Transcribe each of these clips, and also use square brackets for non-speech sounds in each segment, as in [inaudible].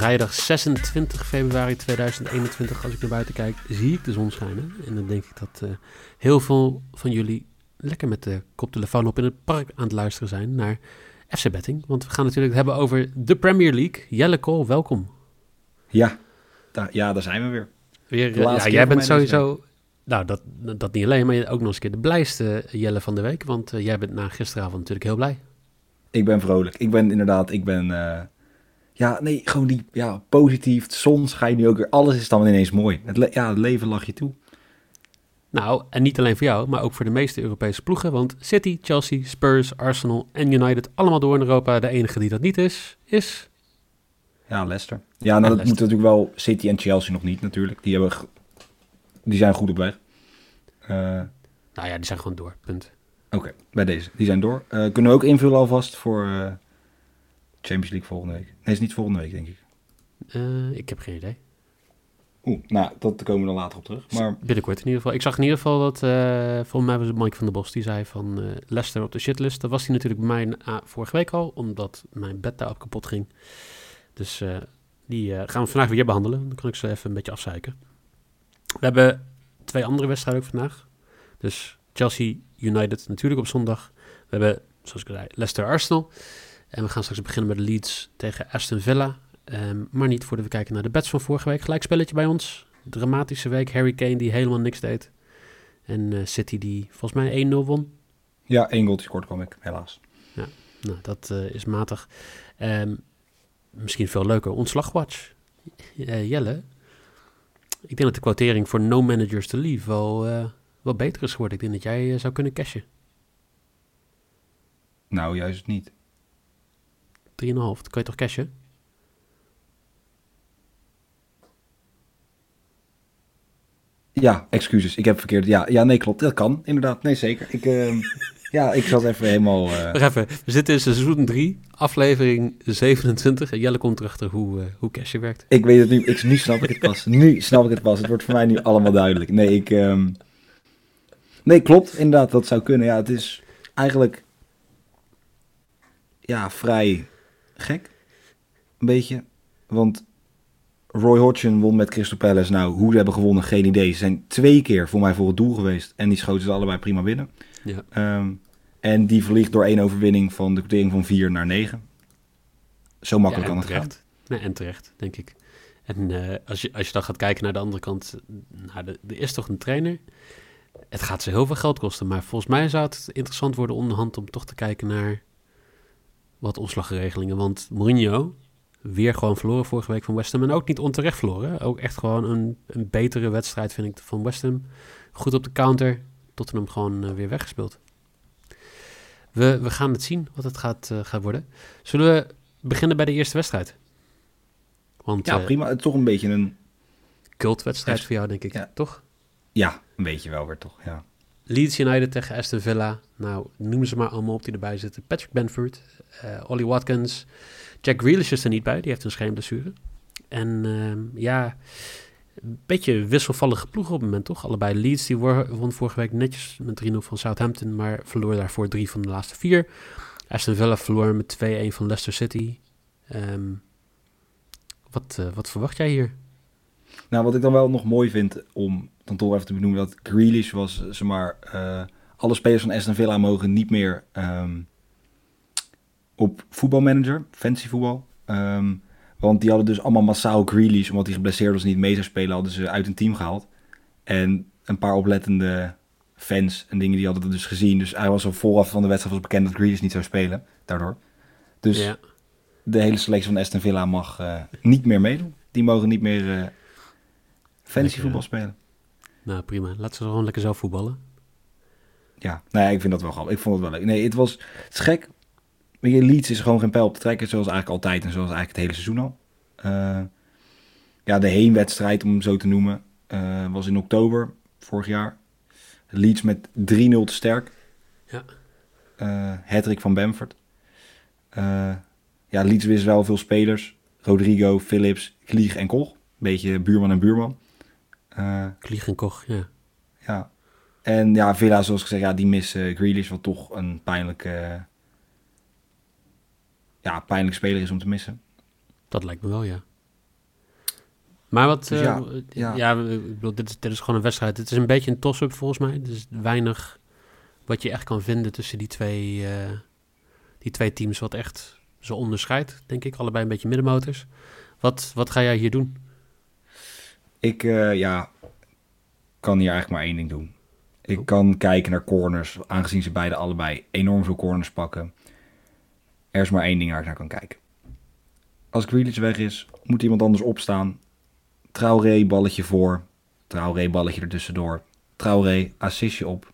Vrijdag 26 februari 2021, als ik naar buiten kijk, zie ik de zon schijnen. En dan denk ik dat uh, heel veel van jullie lekker met de koptelefoon op in het park aan het luisteren zijn naar FC Betting. Want we gaan natuurlijk het hebben over de Premier League. Jelle Kool, welkom. Ja, daar, ja, daar zijn we weer. weer ja, jij bent sowieso... Nou, dat, dat niet alleen, maar ook nog eens een keer de blijste Jelle van de week. Want uh, jij bent na gisteravond natuurlijk heel blij. Ik ben vrolijk. Ik ben inderdaad, ik ben... Ja, nee, gewoon die, ja, positief. De zon schijnt nu ook weer. Alles is dan ineens mooi. Het, ja, het leven lag je toe. Nou, en niet alleen voor jou, maar ook voor de meeste Europese ploegen. Want City, Chelsea, Spurs, Arsenal en United, allemaal door in Europa. De enige die dat niet is, is... Ja, Leicester. Ja, nou, dat moet natuurlijk wel City en Chelsea nog niet natuurlijk. Die, hebben, die zijn goed op weg. Uh, nou ja, die zijn gewoon door, punt. Oké, bij deze. Die zijn door. Uh, kunnen we ook invullen alvast voor uh, Champions League volgende week? Nee, is niet volgende week, denk ik. ik heb geen idee. Oeh, nou, dat komen we dan later op terug. Maar... Binnenkort in ieder geval. Ik zag in ieder geval dat, uh, volgens mij was het Mike van der Bos, die zei van uh, Leicester op de shitlist. Dat was hij natuurlijk bij mij uh, vorige week al, omdat mijn bed daarop kapot ging. Dus die gaan we vandaag weer behandelen. Dan kan ik ze even een beetje afzuiken. We hebben twee andere wedstrijden ook vandaag. Dus Chelsea United natuurlijk op zondag. We hebben, zoals ik zei, Leicester Arsenal. En we gaan straks beginnen met Leeds tegen Aston Villa. Um, maar niet voordat we kijken naar de bets van vorige week. Gelijkspelletje bij ons. Dramatische week. Harry Kane die helemaal niks deed. En uh, City die volgens mij 1-0 won. Ja, één goal kort kwam ik, helaas. Ja, nou, dat uh, is matig. Um, misschien veel leuker. Ontslagwatch. Uh, Jelle. Ik denk dat de quotering voor no managers to leave wel, wel beter is geworden. Ik denk dat jij zou kunnen cashen. Nou, juist niet. 3,5. Kan je toch cashen? Ja, excuses. Ik heb verkeerd. Ja, ja, nee, klopt. Dat kan inderdaad. Nee, zeker. Ik, uh, [laughs] ja, ik zat even helemaal. Uh... Wacht even. We zitten in seizoen 3, aflevering 27. En Jelle komt erachter hoe, uh, hoe Casje werkt. Ik weet het nu. Ik, nu snap ik het pas. Nu snap ik het pas. Het wordt voor mij nu allemaal duidelijk. Nee, ik. Um... Nee, klopt. Inderdaad, dat zou kunnen. Ja, het is eigenlijk. Ja, vrij gek. Een beetje. Want Roy Hodgson won met Crystal Palace. Nou, hoe ze hebben gewonnen, geen idee. Ze zijn twee keer voor mij voor het doel geweest. En die schoten ze allebei prima binnen. Ja. Um, en die verliegt door één overwinning van de quotering van 4 naar 9. Zo makkelijk ja, kan het terecht. gaan. Nee, en terecht, denk ik. En uh, als, je, als je dan gaat kijken naar de andere kant. Nou, er is toch een trainer. Het gaat ze heel veel geld kosten. Maar volgens mij zou het interessant worden onderhand om toch te kijken naar wat omslagregelingen. Want Mourinho, weer gewoon verloren vorige week van West Ham. En ook niet onterecht verloren. Ook echt gewoon een, een betere wedstrijd vind ik van West Ham. Goed op de counter. Tottenham gewoon uh, weer weggespeeld. We, we gaan het zien wat het gaat, uh, gaat worden. Zullen we beginnen bij de eerste wedstrijd? Want, ja, uh, prima. Toch een beetje een... Cultwedstrijd voor jou, denk ik. Ja. Toch? Ja, een beetje wel weer toch, ja. Leeds United tegen Aston Villa. Nou, noemen ze maar allemaal op die erbij zitten. Patrick Benford, Ollie Watkins... Jack Grealish is er niet bij, die heeft een scheenblessure. En uh, ja, een beetje wisselvallige ploegen op het moment, toch? Allebei Leeds, die won vorige week netjes met 3-0 van Southampton, maar verloor daarvoor drie van de laatste vier. Aston Villa verloor met 2-1 van Leicester City. Um, wat, uh, wat verwacht jij hier? Nou, wat ik dan wel nog mooi vind om dan toch even te benoemen, dat Grealish was, zeg maar, uh, alle spelers van Aston Villa mogen niet meer um, op voetbalmanager, fancy voetbal. Um, want die hadden dus allemaal massaal Grealish, omdat hij geblesseerd was en niet mee zou spelen, hadden ze uit een team gehaald. En een paar oplettende fans en dingen die hadden het dus gezien. Dus hij was al vooraf van de wedstrijd was bekend dat Grealish niet zou spelen, daardoor. Dus ja. de hele selectie van Aston Villa mag uh, niet meer meedoen. Die mogen niet meer uh, fancy lekker, voetbal spelen. Nou, prima. Laten ze gewoon lekker zelf voetballen. Ja, nou ja, ik vind dat wel grappig. Ik vond het wel leuk. Nee, het was het is gek. Weet je, Leeds is gewoon geen pijl op te trekken, zoals eigenlijk altijd en zoals eigenlijk het hele seizoen al. Eh, ja, de heenwedstrijd, om hem zo te noemen, eh, was in oktober vorig jaar. Leeds met 3-0 te sterk. Ja. Uh, Hattrick van Bamford. Ja, Leeds wist wel veel spelers. Rodrigo, Phillips, Klieg en Koch. Beetje buurman en buurman. Klieg en Koch, ja. Ja. En ja, Villa, zoals gezegd, ja, die missen Grealish, wat toch een pijnlijke, ja, pijnlijk speler is om te missen. Dat lijkt me wel, ja. Maar wat, Dus uh, ja, ja, ik bedoel, dit is, dit is gewoon een wedstrijd. Het is een beetje een toss-up volgens mij. Er is weinig wat je echt kan vinden tussen die twee, uh, die twee teams, wat echt zo onderscheidt, denk ik. Allebei een beetje middenmotors. Wat, wat ga jij hier doen? Ik, uh, ja, kan hier eigenlijk maar één ding doen. Ik kan kijken naar corners, aangezien ze beide allebei enorm veel corners pakken. Er is maar één ding waar ik naar kan kijken. Als Grealish weg is, moet iemand anders opstaan. Traoré, balletje voor. Traoré, balletje ertussendoor. Traoré, assistje op.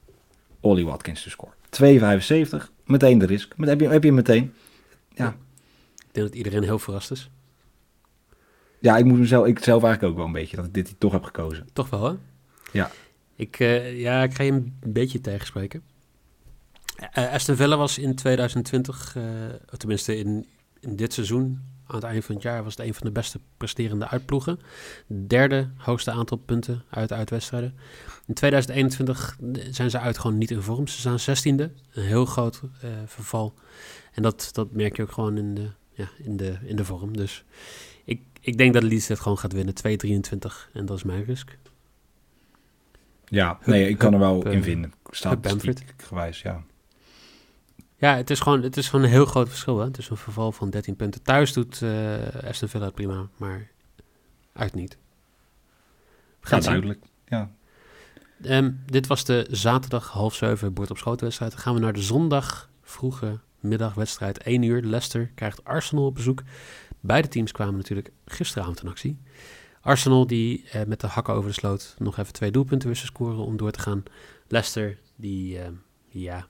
Ollie Watkins te scoren. 2,75. Meteen de risk. Met, heb, je, heb je hem meteen. Ja. Ik denk dat iedereen heel verrast is. Ja, ik moet mezelf, ik zelf eigenlijk ook wel een beetje, dat ik dit toch heb gekozen. Toch wel, hè? Ja. Ik, uh, ja, ik ga je een beetje tegenspreken. Uh, Aston Villa was in 2020, uh, tenminste in, in dit seizoen, aan het eind van het jaar, was het een van de beste presterende uitploegen. Derde hoogste aantal punten uit uitwedstrijden. In 2021 zijn ze uit gewoon niet in vorm. Ze staan zestiende, een heel groot verval. En dat, dat merk je ook gewoon in de, ja, in de, in de vorm. Dus ik, ik denk dat Leeds dit gewoon gaat winnen, 2-23. En dat is mijn risk. Ja, nee, ik kan er wel in vinden. Bamford. Statistiek gewijs, ja. Ja, het is, gewoon, het is gewoon een heel groot verschil. Hè? Het is een verval van 13 punten. Thuis doet uh, Aston Villa het prima, maar uit niet. Gaat duidelijk, ja. Um, dit was de zaterdag half zeven bord op schotenwedstrijd. Dan gaan we naar de zondag vroege middagwedstrijd. 1 uur, Leicester krijgt Arsenal op bezoek. Beide teams kwamen natuurlijk gisteravond in actie. Arsenal die eh, met de hakken over de sloot nog even twee doelpunten wisten scoren om door te gaan. Leicester die, uh, ja...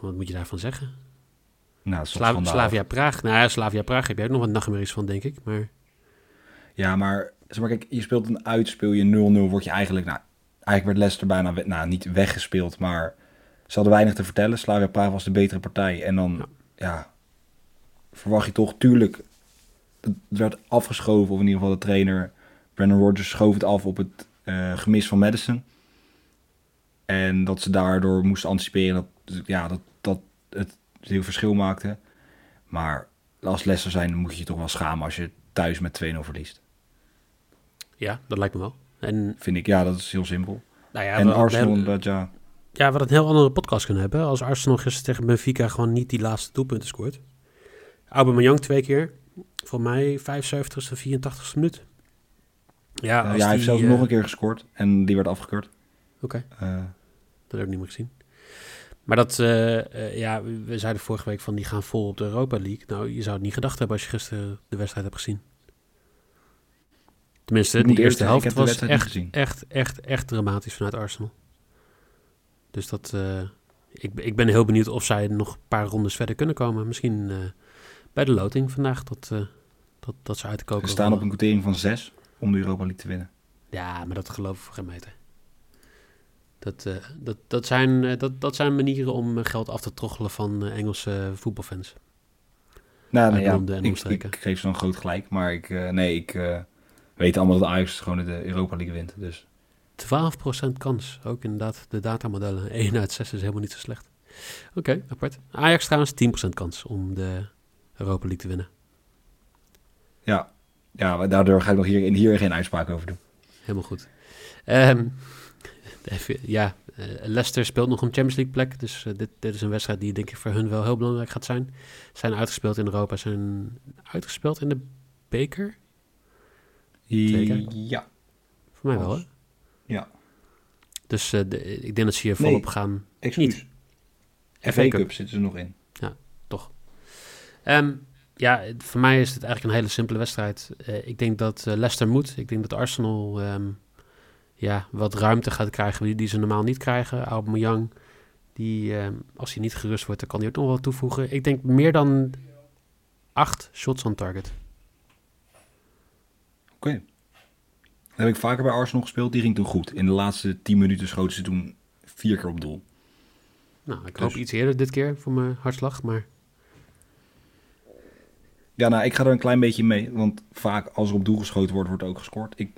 Wat moet je daarvan zeggen? Nou, Sla Slavia Praag. Nou ja, Slavia Praag heb jij ook nog wat nachtmerries van, denk ik. Maar... Ja, maar, zeg maar kijk, je speelt een uit, speel je 0-0, word je eigenlijk... Nou, eigenlijk werd Leicester bijna nou, niet weggespeeld, maar ze hadden weinig te vertellen. Slavia Praag was de betere partij. En dan, ja, ja verwacht je toch, tuurlijk... Het werd afgeschoven, of in ieder geval de trainer... Brandon Rodgers schoof het af op het uh, gemis van Madison. En dat ze daardoor moesten anticiperen dat, ja, dat, dat het heel verschil maakte. Maar als Leicester zijn, moet je je toch wel schamen als je thuis met 2-0 verliest. Ja, dat lijkt me wel. En, Vind ik, ja, dat is heel simpel. Nou ja, en Arsenal, heel, dat ja... Ja, we hadden een heel andere podcast kunnen hebben. Als Arsenal gisteren tegen Benfica gewoon niet die laatste doelpunten scoort. Aubameyang twee keer. Voor mij 75ste, 84ste minuut. Ja, ja, hij heeft zelfs nog een keer gescoord en die werd afgekeurd. Oké. Okay. Uh, dat heb ik niet meer gezien. Maar dat, uh, uh, ja, we zeiden vorige week van die gaan vol op de Europa League. Nou, je zou het niet gedacht hebben als je gisteren de wedstrijd hebt gezien. Tenminste, de eerste helft was echt, echt, echt, echt dramatisch vanuit Arsenal. Dus dat, uh, ik, ik ben heel benieuwd of zij nog een paar rondes verder kunnen komen. Misschien bij de loting vandaag dat, dat, dat ze uit de koken Ze staan op een quotering van 6 om de Europa League te winnen. Ja, maar dat geloof ik voor geen meter. Dat, uh, dat, dat, zijn, uh, dat, dat zijn manieren om uh, geld af te troggelen van Engelse voetbalfans. Nou, nee, ja, ik, ik, geef ze dan groot gelijk, maar ik, nee, ik weet allemaal dat Ajax gewoon de Europa League wint. Dus. 12% kans, ook inderdaad de datamodellen. [laughs] 1 uit 6 is helemaal niet zo slecht. Oké, okay, apart. Ajax trouwens 10% kans om de Europa League te winnen. Ja, ja daardoor ga ik nog hier, hier geen uitspraak over doen. Helemaal goed. Um, Even, ja, uh, Leicester speelt nog om Champions League plek. Dus uh, dit, dit is een wedstrijd die denk ik voor hun wel heel belangrijk gaat zijn. Zijn uitgespeeld in Europa, zijn uitgespeeld in de beker? Zeker? Ja. Voor mij wel, hè? Ja. Dus uh, de, ik denk dat ze hier volop nee, gaan. Excuus. FA Cup. Cup zitten ze nog in. Um, ja, voor mij is het eigenlijk een hele simpele wedstrijd. ik denk dat Leicester moet. Ik denk dat Arsenal... Um, ja, wat ruimte gaat krijgen die, die ze normaal niet krijgen. Aubameyang, die eh, als hij niet gerust wordt, dan kan hij ook nog wel toevoegen. Ik denk meer dan acht shots on target. Oké. Heb ik vaker bij Arsenal gespeeld. Die ging toen goed. In de laatste 10 minuten schoten ze toen vier keer op doel. Nou, ik hoop Dus- iets eerder dit keer voor mijn hartslag, maar Ja, nou, ik ga er een klein beetje mee. Want vaak als er op doel geschoten wordt, wordt ook gescoord. Ik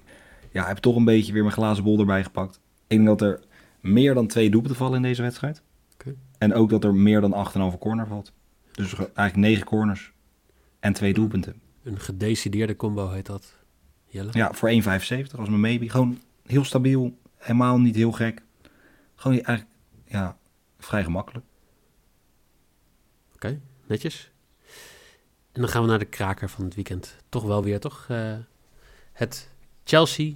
ja, heb toch een beetje weer mijn glazen bol erbij gepakt. Ik denk dat er meer dan twee doelpunten vallen in deze wedstrijd. En ook dat er meer dan 8,5 corner valt. Dus eigenlijk 9 corners en twee doelpunten. een gedecideerde combo heet dat. Jelle? Ja, voor 1,75 als mijn maybe. Gewoon heel stabiel. Helemaal niet heel gek. Gewoon eigenlijk, ja, vrij gemakkelijk. Oké, netjes. En dan gaan we naar de kraker van het weekend. Toch wel weer, toch? Eh, het Chelsea.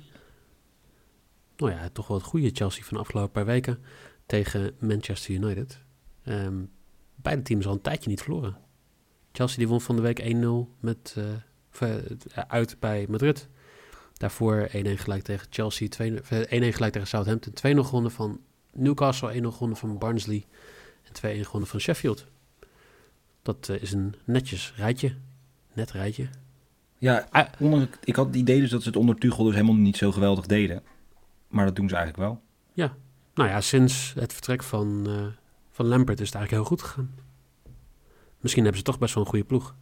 Nou ja, toch wel het goede Chelsea van de afgelopen paar weken. Tegen Manchester United. Ehm, beide teams al een tijdje niet verloren. Chelsea die won van de week 1-0 met, eh, eh, uit bij Madrid. Daarvoor 1-1 gelijk tegen Chelsea. 2 eh, 1-1 gelijk tegen Southampton. 2-0 gewonnen van Newcastle. 1-0 gewonnen van Barnsley. En 2-1 gewonnen van Sheffield. Dat eh, is een netjes rijtje. Net rijtje. Ja, Ah. onder, ik had het idee dus dat ze het onder Tuchel dus helemaal niet zo geweldig deden. Maar dat doen ze eigenlijk wel. Nou ja, sinds het vertrek van, eh, van Lampert is het eigenlijk heel goed gegaan. Misschien hebben ze toch best wel een goede ploeg.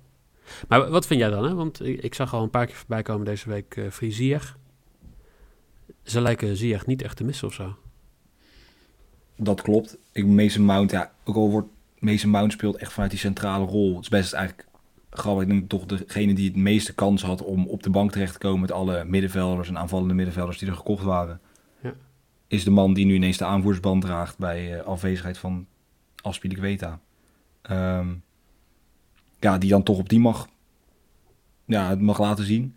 Maar wat vind jij dan? Hè? Want ik, ik zag al een paar keer voorbij komen deze week uh, Free Ziyech. Ze lijken Ziyech niet echt te missen of zo. Dat klopt. Ik, Mason Mount, ja, ook al wordt Mason Mount speelt echt vanuit die centrale rol. Het is best eigenlijk grappig. Ik denk toch degene die het meeste kans had om op de bank terecht te komen met alle middenvelders en aanvallende middenvelders die er gekocht waren. Ja. Is de man die nu ineens de aanvoersband draagt bij uh, afwezigheid van Aspilicueta. Um, ja, die dan toch op die mag, ja, het mag laten zien.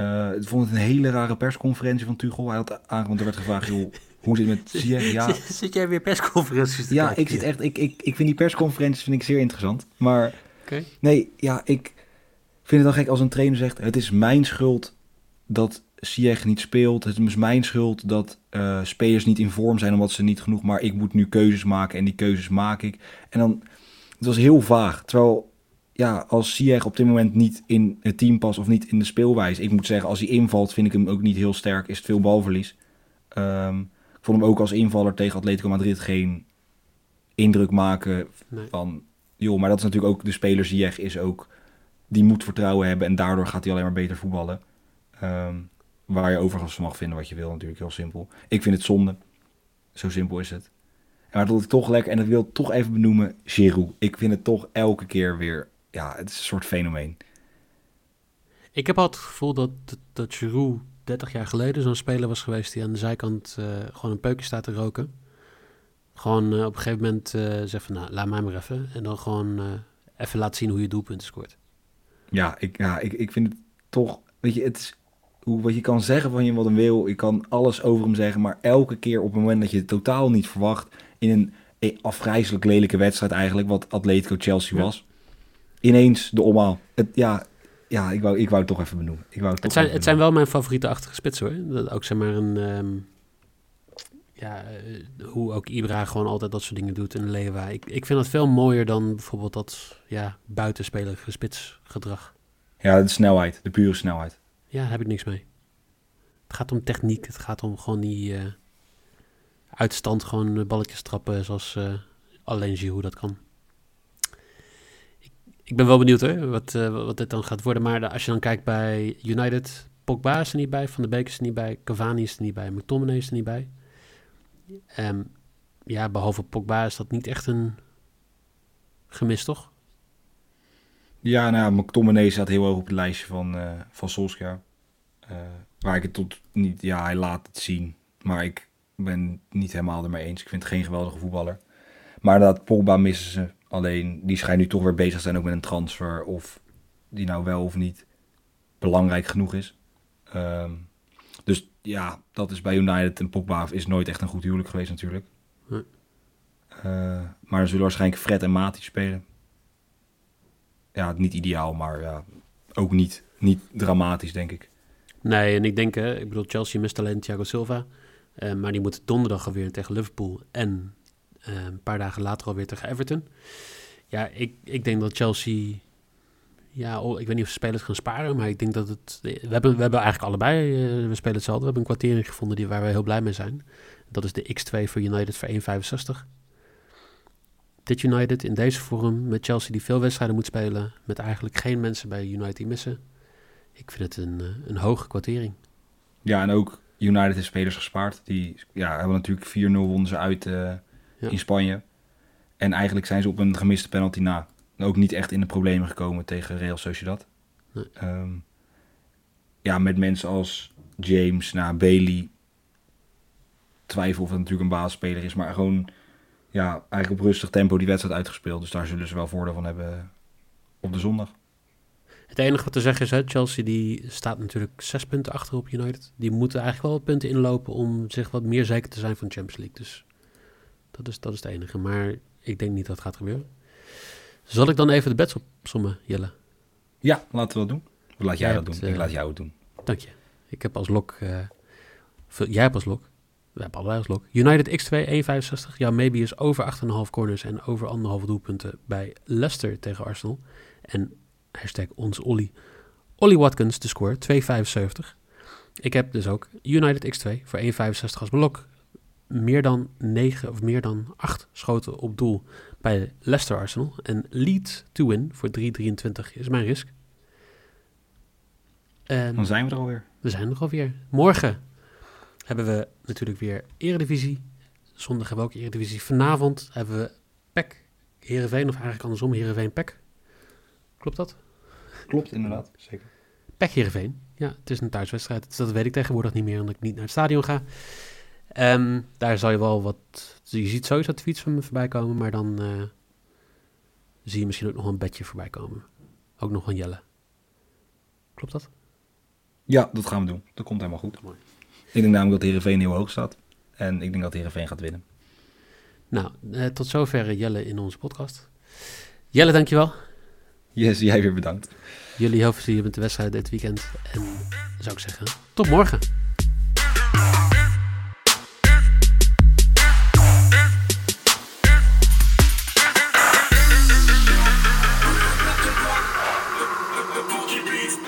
Uh, ik vond het een hele rare persconferentie van Tuchel. Hij had aangekondigd, er werd gevraagd, joh, hoe zit het met? Ja. Zit, jij weer persconferenties te Ja, kijken? ik zit echt, ik, ik, ik vind die persconferenties vind ik zeer interessant. Maar Oké. nee, ja, ik vind het dan gek als een trainer zegt, het is mijn schuld dat Ziyech niet speelt. Het is mijn schuld dat uh, spelers niet in vorm zijn omdat ze niet genoeg, maar ik moet nu keuzes maken en die keuzes maak ik. En dan, het was heel vaag. Terwijl ja, als Ziyech op dit moment niet in het team past of niet in de speelwijze. Ik moet zeggen, als hij invalt, vind ik hem ook niet heel sterk. Is het veel balverlies. Um, vond hem ook als invaller tegen Atletico Madrid geen indruk maken Nee. van... joh, maar dat is natuurlijk ook de speler Ziyech is ook... die moet vertrouwen hebben en daardoor gaat hij alleen maar beter voetballen. Um, waar je overigens van mag vinden wat je wil, natuurlijk heel simpel. Ik vind het zonde. Zo simpel is het. Maar dat ik toch lekker, en dat wil ik toch even benoemen, Giroud. Ik vind het toch elke keer weer ja, het is een soort fenomeen. Ik heb al het gevoel dat, dat, dat Giroud 30 jaar geleden zo'n speler was geweest die aan de zijkant uh, gewoon een peukje staat te roken. Gewoon uh, op een gegeven moment uh, zegt van, nou, laat mij maar even. En dan gewoon even laten zien hoe je doelpunten scoort. Ja, ik, ja ik, ik vind het toch, weet je, het is, hoe, wat je kan zeggen van je wat een wil. Je kan alles over hem zeggen, maar elke keer op het moment dat je het totaal niet verwacht, in een afgrijzelijk lelijke wedstrijd eigenlijk, wat Atletico Chelsea ja. was ineens de omhaal. Het, ja, ja ik, wou, ik wou het toch even benoemen. Ik wou het, het, zijn, het zijn wel mijn favoriete achtige spitsen hoor. Dat ook zeg maar een... Um, ja, uh, hoe ook Ibra gewoon altijd dat soort dingen doet en Lewa. Ik, ik vind dat veel mooier dan bijvoorbeeld dat ja, buitenspelerige spitsgedrag. Ja, de snelheid. De pure snelheid. Ja, daar heb ik niks mee. Het gaat om techniek. Het gaat om gewoon die uh, uitstand, gewoon balletjes trappen zoals uh, alleen Giroud dat kan ik ben wel benieuwd hoor, wat, uh, wat dit dan gaat worden. Maar als je dan kijkt bij United, Pogba is er niet bij, Van de Beek is er niet bij, Cavani is er niet bij, McTominay is er niet bij. Um, ja, behalve Pogba is dat niet echt een gemis, toch? Ja, nou, McTominay staat heel hoog op het lijstje van, uh, van Solskjaer. Uh, waar ik het tot niet, ja, hij laat het zien. Maar ik ben niet helemaal ermee eens. Ik vind het geen geweldige voetballer. Maar dat Pogba missen ze. Alleen, die schijnt nu toch weer bezig te zijn ook met een transfer. Of die nou wel of niet belangrijk genoeg is. Um, dus ja, dat is bij United en Pogba is nooit echt een goed huwelijk geweest natuurlijk. Nee. Uh, maar er zullen waarschijnlijk Fred en Mati spelen. Ja, niet ideaal, maar ja, ook niet, niet dramatisch, denk ik. Nee, en ik denk, uh, ik bedoel, Chelsea mist alleen Thiago Silva. Eh, maar die moet donderdag alweer tegen Liverpool en eh, een paar dagen later alweer tegen Everton. Ja, ik, ik denk dat Chelsea... Ja, oh, ik weet niet of ze spelers gaan sparen, maar ik denk dat het... We hebben, we hebben eigenlijk allebei, eh, we spelen hetzelfde. We hebben een kwartering gevonden die, waar we heel blij mee zijn. Dat is de X2 voor United voor 1,65. Dit United in deze vorm met Chelsea die veel wedstrijden moet spelen, met eigenlijk geen mensen bij United missen. Ik vind het een, eh, een hoge kwartering. Ja, en ook United heeft spelers gespaard. Die ja, hebben natuurlijk 4-0 wonnen ze uit eh, Ja. in Spanje. En eigenlijk zijn ze op een gemiste penalty na ook niet echt in de problemen gekomen tegen Real Sociedad. Nee. Ehm, ja, met mensen als James, nou, Bailey. Twijfel of het natuurlijk een basisspeler is, maar gewoon ja, eigenlijk op rustig tempo die wedstrijd uitgespeeld. Dus daar zullen ze wel voordeel van hebben op de zondag. Het enige wat te zeggen is, hè, Chelsea die staat natuurlijk zes punten achter op United. Die moeten eigenlijk wel punten inlopen om zich wat meer zeker te zijn van de Champions League. Dus dat is, dat is het enige. Maar ik denk niet dat het gaat gebeuren. Zal ik dan even de bets opzommen, Jelle? Ja, laten we dat doen. Of laat jij, Jij dat hebt, doen? Ik eh, laat jou het doen. Dank je. Ik heb als lok... eh, jij hebt als lok. We hebben allebei als lok. United X2 1,65. Ja, maybe is over 8,5 corners en over 1,5 doelpunten bij Leicester tegen Arsenal. En hashtag ons Ollie. Ollie Watkins, de score, 2,75. Ik heb dus ook United X2 voor 1,65 als blok. Meer dan 9 of meer dan 8 schoten op doel bij Leicester Arsenal. En lead to win voor 3,23 is mijn risk. En Dan zijn we er alweer. we zijn er alweer. Morgen hebben we natuurlijk weer Eredivisie. Zondag hebben we ook Eredivisie. Vanavond hebben we PEC Heerenveen, of eigenlijk andersom, Heerenveen PEC. Klopt dat? Klopt, inderdaad. Zeker. PEC Heerenveen. Ja, het is een thuiswedstrijd. Dus dat weet ik tegenwoordig niet meer, omdat ik niet naar het stadion ga. Ehm, daar zal je wel wat... Je ziet sowieso tweets van me voorbij komen, maar dan eh, zie je misschien ook nog een bedje voorbij komen. Ook nog een Jelle. Klopt dat? Ja, dat gaan we doen. Dat komt helemaal goed. Mooi. Ik denk namelijk dat Heerenveen heel hoog staat. En ik denk dat Heerenveen gaat winnen. Nou, eh, tot zover eh, Jelle in onze podcast. Jelle, dankjewel. Yes, jij weer bedankt. Jullie heel veel plezier met de wedstrijd dit weekend. En zou ik zeggen, tot morgen.